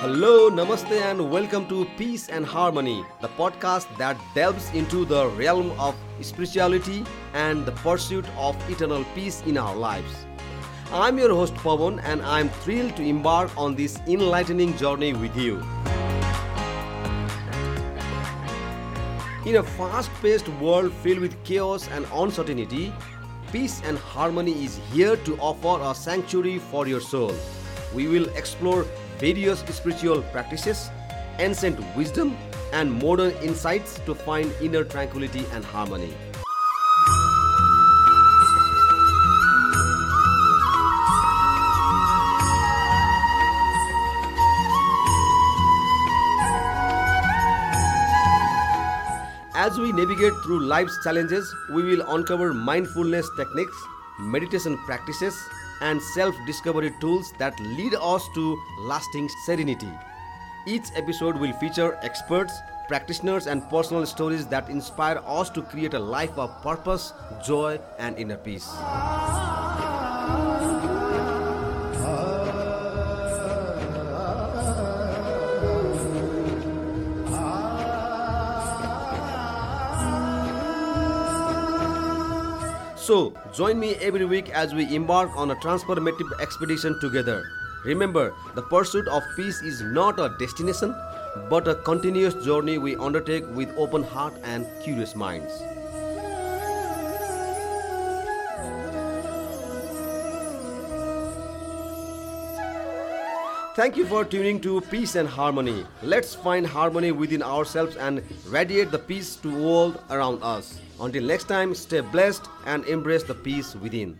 Hello, namaste, and welcome to Peace and Harmony, the podcast that delves into the realm of spirituality and the pursuit of eternal peace in our lives. I'm your host Pawan, and I'm thrilled to embark on this enlightening journey with you. In a fast paced world filled with chaos and uncertainty, peace and harmony is here to offer a sanctuary for your soul. We will explore various spiritual practices, ancient wisdom, and modern insights to find inner tranquility and harmony. As we navigate through life's challenges, we will uncover mindfulness techniques, meditation practices, and self discovery tools that lead us to lasting serenity. Each episode will feature experts, practitioners, and personal stories that inspire us to create a life of purpose, joy, and inner peace. So, join me every week as we embark on a transformative expedition together. Remember, the pursuit of peace is not a destination, but a continuous journey we undertake with open heart and curious minds. Thank you for tuning to Peace and Harmony. Let's find harmony within ourselves and radiate the peace to world around us. Until next time, stay blessed and embrace the peace within.